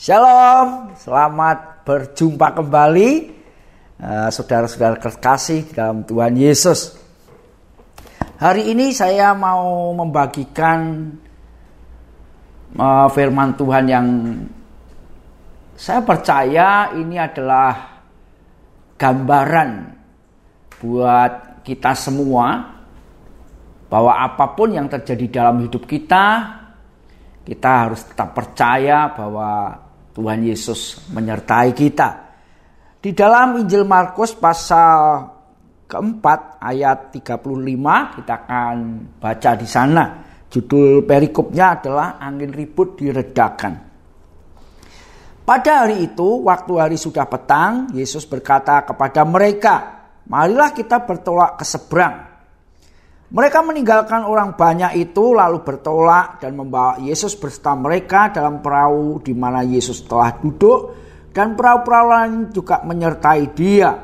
Shalom, selamat berjumpa kembali uh, saudara-saudara kekasih dalam Tuhan Yesus. Hari ini saya mau membagikan uh, firman Tuhan yang saya percaya ini adalah gambaran buat kita semua bahwa apa pun yang terjadi dalam hidup kita, kita harus tetap percaya bahwa Tuhan Yesus menyertai kita. Di dalam Injil Markus pasal keempat ayat 35 kita akan baca di sana. Judul perikopnya adalah angin ribut diredakan. Pada hari itu, waktu hari sudah petang, Yesus berkata kepada mereka, "Marilah kita bertolak ke seberang." Mereka meninggalkan orang banyak itu lalu bertolak dan membawa Yesus beserta mereka dalam perahu di mana Yesus telah duduk dan perahu-perahu lain juga menyertai dia.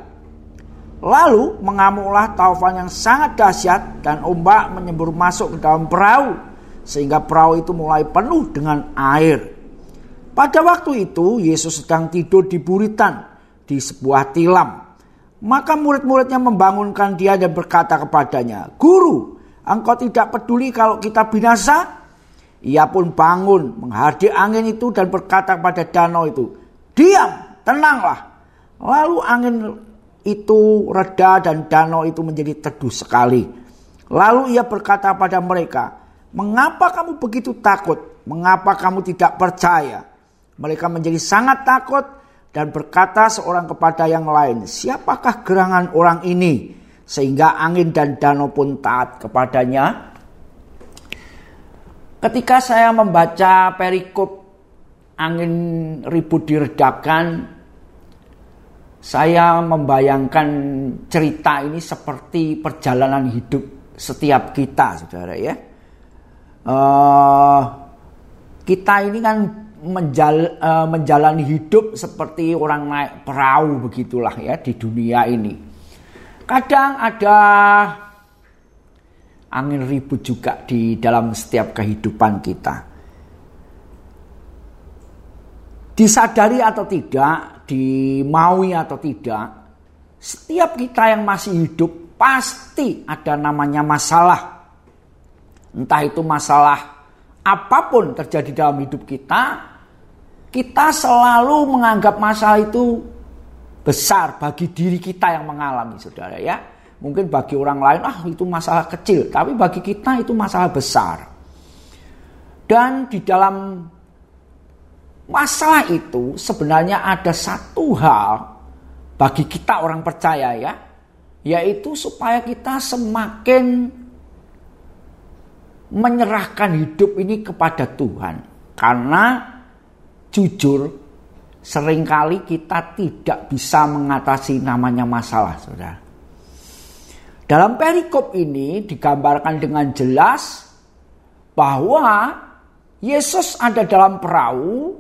Lalu mengamuklah taufan yang sangat dahsyat dan ombak menyembur masuk ke dalam perahu sehingga perahu itu mulai penuh dengan air. Pada waktu itu Yesus sedang tidur di buritan di sebuah tilam. Maka murid-muridnya membangunkan dia dan berkata kepadanya, Guru, engkau tidak peduli kalau kita binasa? Ia pun bangun, menghadir angin itu dan berkata kepada danau itu, Diam, tenanglah. Lalu angin itu reda dan danau itu menjadi teduh sekali. Lalu ia berkata pada mereka, Mengapa kamu begitu takut? Mengapa kamu tidak percaya? Mereka menjadi sangat takut dan berkata seorang kepada yang lain, "Siapakah gerangan orang ini sehingga angin dan danau pun taat kepadanya?" Ketika saya membaca perikop angin ribut diredakan, saya membayangkan cerita ini seperti perjalanan hidup setiap kita, saudara ya. Uh, kita ini kan menjal, uh, menjalani hidup seperti orang naik perahu begitulah ya di dunia ini. Kadang ada angin ribut juga di dalam setiap kehidupan kita. Disadari atau tidak, dimaui atau tidak, setiap kita yang masih hidup pasti ada namanya masalah. Entah itu masalah apa pun terjadi dalam hidup kita, kita selalu menganggap masalah itu besar bagi diri kita yang mengalami, saudara ya. Mungkin bagi orang lain, ah itu masalah kecil, tapi bagi kita itu masalah besar. Dan di dalam masalah itu sebenarnya ada satu hal bagi kita orang percaya ya, yaitu supaya kita semakin menyerahkan hidup ini kepada Tuhan. Karena jujur sering kali kita tidak bisa mengatasi namanya masalah, Saudara. Dalam perikop ini digambarkan dengan jelas bahwa Yesus ada dalam perahu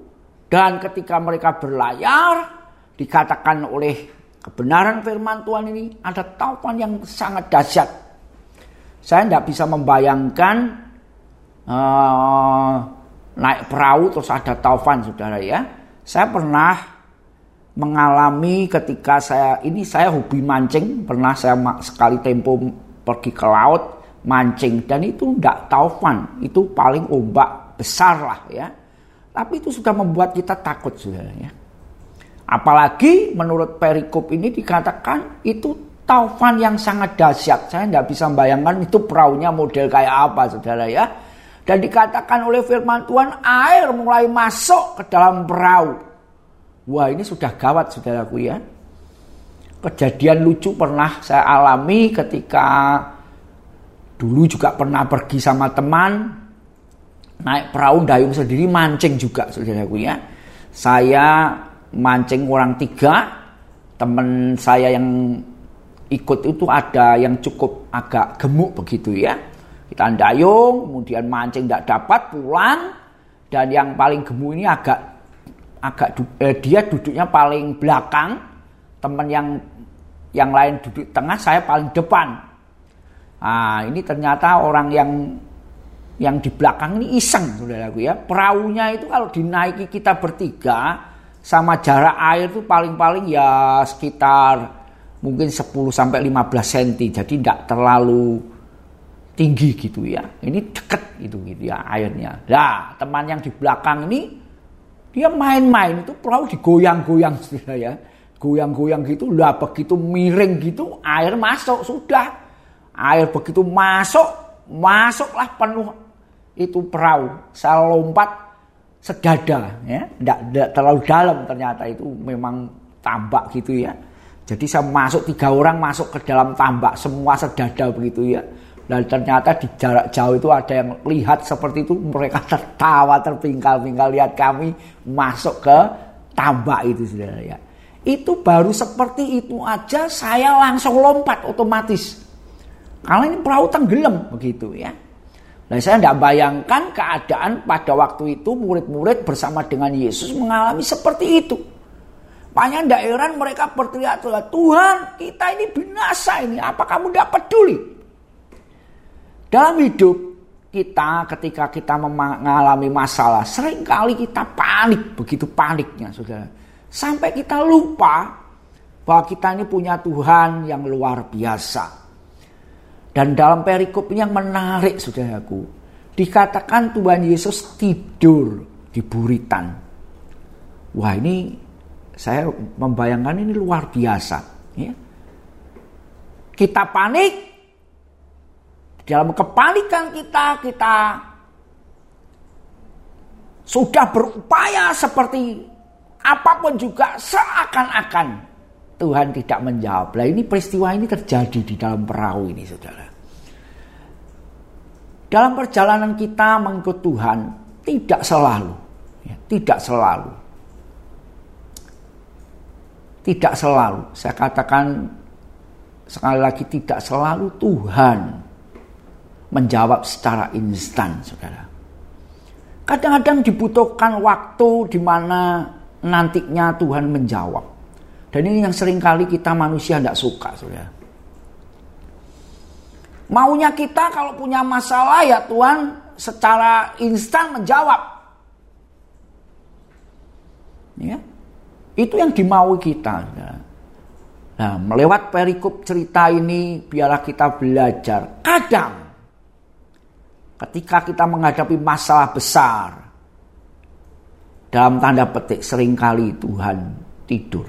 dan ketika mereka berlayar dikatakan oleh kebenaran firman Tuhan ini ada taufan yang sangat dahsyat saya tidak bisa membayangkan uh, naik perahu terus ada taufan saudara ya. Saya pernah mengalami ketika saya ini saya hobi mancing pernah saya sekali tempo pergi ke laut mancing dan itu tidak taufan itu paling ombak besar lah ya tapi itu sudah membuat kita takut saudara ya apalagi menurut perikop ini dikatakan itu taufan yang sangat dahsyat. Saya tidak bisa membayangkan itu perahunya model kayak apa, saudara ya. Dan dikatakan oleh firman Tuhan, air mulai masuk ke dalam perahu. Wah ini sudah gawat saudaraku ya. Kejadian lucu pernah saya alami ketika dulu juga pernah pergi sama teman naik perahu dayung sendiri mancing juga saudaraku ya. Saya mancing orang tiga, teman saya yang ikut itu ada yang cukup agak gemuk begitu ya. Kita dayung, kemudian mancing tidak dapat pulang dan yang paling gemuk ini agak agak eh, dia duduknya paling belakang, teman yang yang lain duduk tengah, saya paling depan. Nah, ini ternyata orang yang yang di belakang ini iseng saudaraku ya. Perahunya itu kalau dinaiki kita bertiga sama jarak air itu paling-paling ya sekitar mungkin 10 sampai 15 cm. Jadi tidak terlalu tinggi gitu ya. Ini deket gitu gitu ya airnya. Nah, teman yang di belakang ini dia main-main itu perahu digoyang-goyang sudah ya. Goyang-goyang gitu, lah begitu miring gitu air masuk sudah. Air begitu masuk, masuklah penuh itu perahu. Saya lompat sedada ya, tidak terlalu dalam ternyata itu memang tambak gitu ya. Jadi saya masuk tiga orang masuk ke dalam tambak semua sedada begitu ya. Dan ternyata di jarak jauh itu ada yang lihat seperti itu. Mereka tertawa terpingkal-pingkal lihat kami masuk ke tambak itu saudara ya. Itu baru seperti itu aja saya langsung lompat otomatis. Karena ini perahu tenggelam begitu ya. Nah saya tidak bayangkan keadaan pada waktu itu murid-murid bersama dengan Yesus mengalami seperti itu. Banyak daerah mereka berteriak Tuhan kita ini binasa ini apa kamu tidak peduli? Dalam hidup kita ketika kita mengalami masalah, sering kali kita panik, begitu paniknya saudara. Sampai kita lupa bahwa kita ini punya Tuhan yang luar biasa. Dan dalam perikop ini yang menarik saudaraku, dikatakan Tuhan Yesus tidur di buritan. Wah ini saya membayangkan ini luar biasa. Ya. Kita panik, dalam kepanikan kita, kita sudah berupaya seperti apa pun juga seakan-akan Tuhan tidak menjawab. Nah ini peristiwa ini terjadi di dalam perahu ini saudara. Dalam perjalanan kita mengikut Tuhan tidak selalu. Ya, tidak selalu. Tidak selalu. Saya katakan sekali lagi tidak selalu Tuhan menjawab secara instan, saudara. Kadang-kadang dibutuhkan waktu di mana nantinya Tuhan menjawab. Dan ini yang sering kali kita manusia tidak suka, saudara. Maunya kita kalau punya masalah ya Tuhan secara instan menjawab. Ya. Itu yang dimaui kita. Saudara. Nah, melewat perikop cerita ini biarlah kita belajar. Kadang ketika kita menghadapi masalah besar, dalam tanda petik sering kali Tuhan tidur.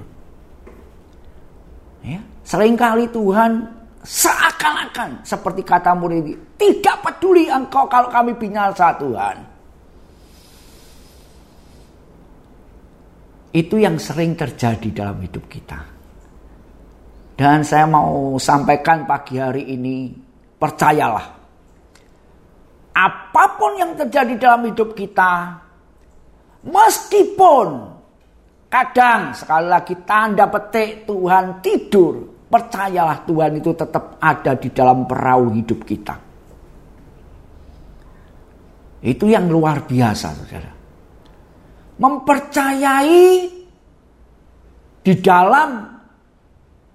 Ya, sering kali Tuhan seakan-akan seperti kata murid tidak peduli engkau kalau kami binasa Tuhan. Itu yang sering terjadi dalam hidup kita. Dan saya mau sampaikan pagi hari ini, percayalah apa pun yang terjadi dalam hidup kita, meskipun kadang sekali lagi tanda petik Tuhan tidur, percayalah Tuhan itu tetap ada di dalam perahu hidup kita. Itu yang luar biasa, saudara. Mempercayai di dalam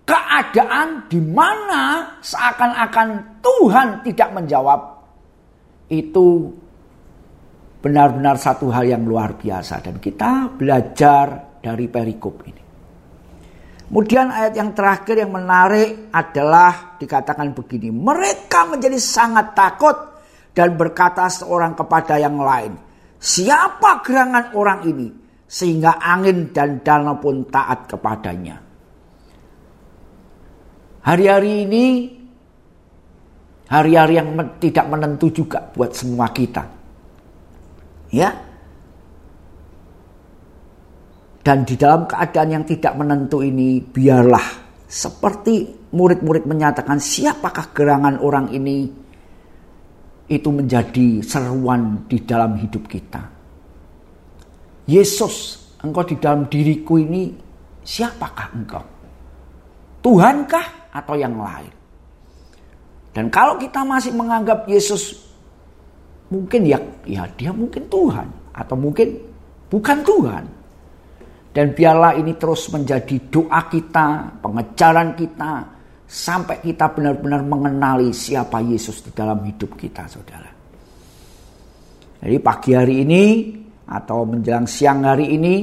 keadaan di mana seakan-akan Tuhan tidak menjawab itu benar-benar satu hal yang luar biasa dan kita belajar dari perikop ini. Kemudian ayat yang terakhir yang menarik adalah dikatakan begini, mereka menjadi sangat takut dan berkata seorang kepada yang lain, siapa gerangan orang ini sehingga angin dan danau pun taat kepadanya. Hari-hari ini Hari-hari yang tidak menentu juga buat semua kita. Ya. Dan di dalam keadaan yang tidak menentu ini, biarlah seperti murid-murid menyatakan siapakah gerangan orang ini itu menjadi seruan di dalam hidup kita. Yesus, engkau di dalam diriku ini siapakah engkau? Tuhankah atau yang lain? Dan kalau kita masih menganggap Yesus mungkin ya ya dia mungkin Tuhan atau mungkin bukan Tuhan. Dan biarlah ini terus menjadi doa kita, pengejaran kita sampai kita benar-benar mengenali siapa Yesus di dalam hidup kita, Saudara. Jadi pagi hari ini atau menjelang siang hari ini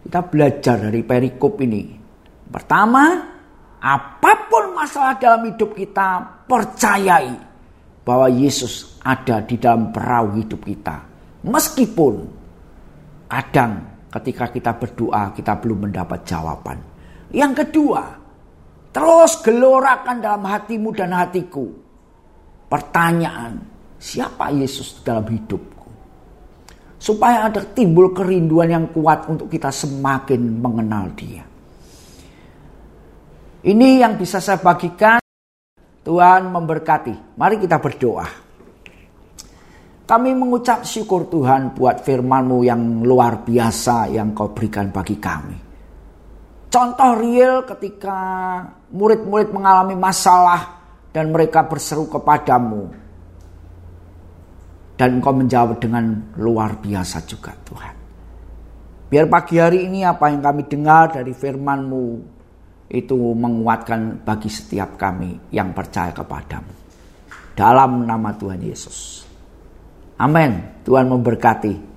kita belajar dari perikop ini. Pertama, apa pun masalah dalam hidup kita, percayai bahwa Yesus ada di dalam perahu hidup kita. Meskipun kadang ketika kita berdoa kita belum mendapat jawaban. Yang kedua, terus gelorakan dalam hatimu dan hatiku. Pertanyaan, siapa Yesus dalam hidupku? supaya ada timbul kerinduan yang kuat untuk kita semakin mengenal Dia. Ini yang bisa saya bagikan. Tuhan memberkati. Mari kita berdoa. Kami mengucap syukur Tuhan buat firman-Mu yang luar biasa yang kau berikan bagi kami. Contoh real ketika murid-murid mengalami masalah dan mereka berseru kepadamu dan engkau menjawab dengan luar biasa juga Tuhan. Biar pagi hari ini apa yang kami dengar dari firman-Mu itu menguatkan bagi setiap kami yang percaya kepadamu. Dalam nama Tuhan Yesus. Amin. Tuhan memberkati.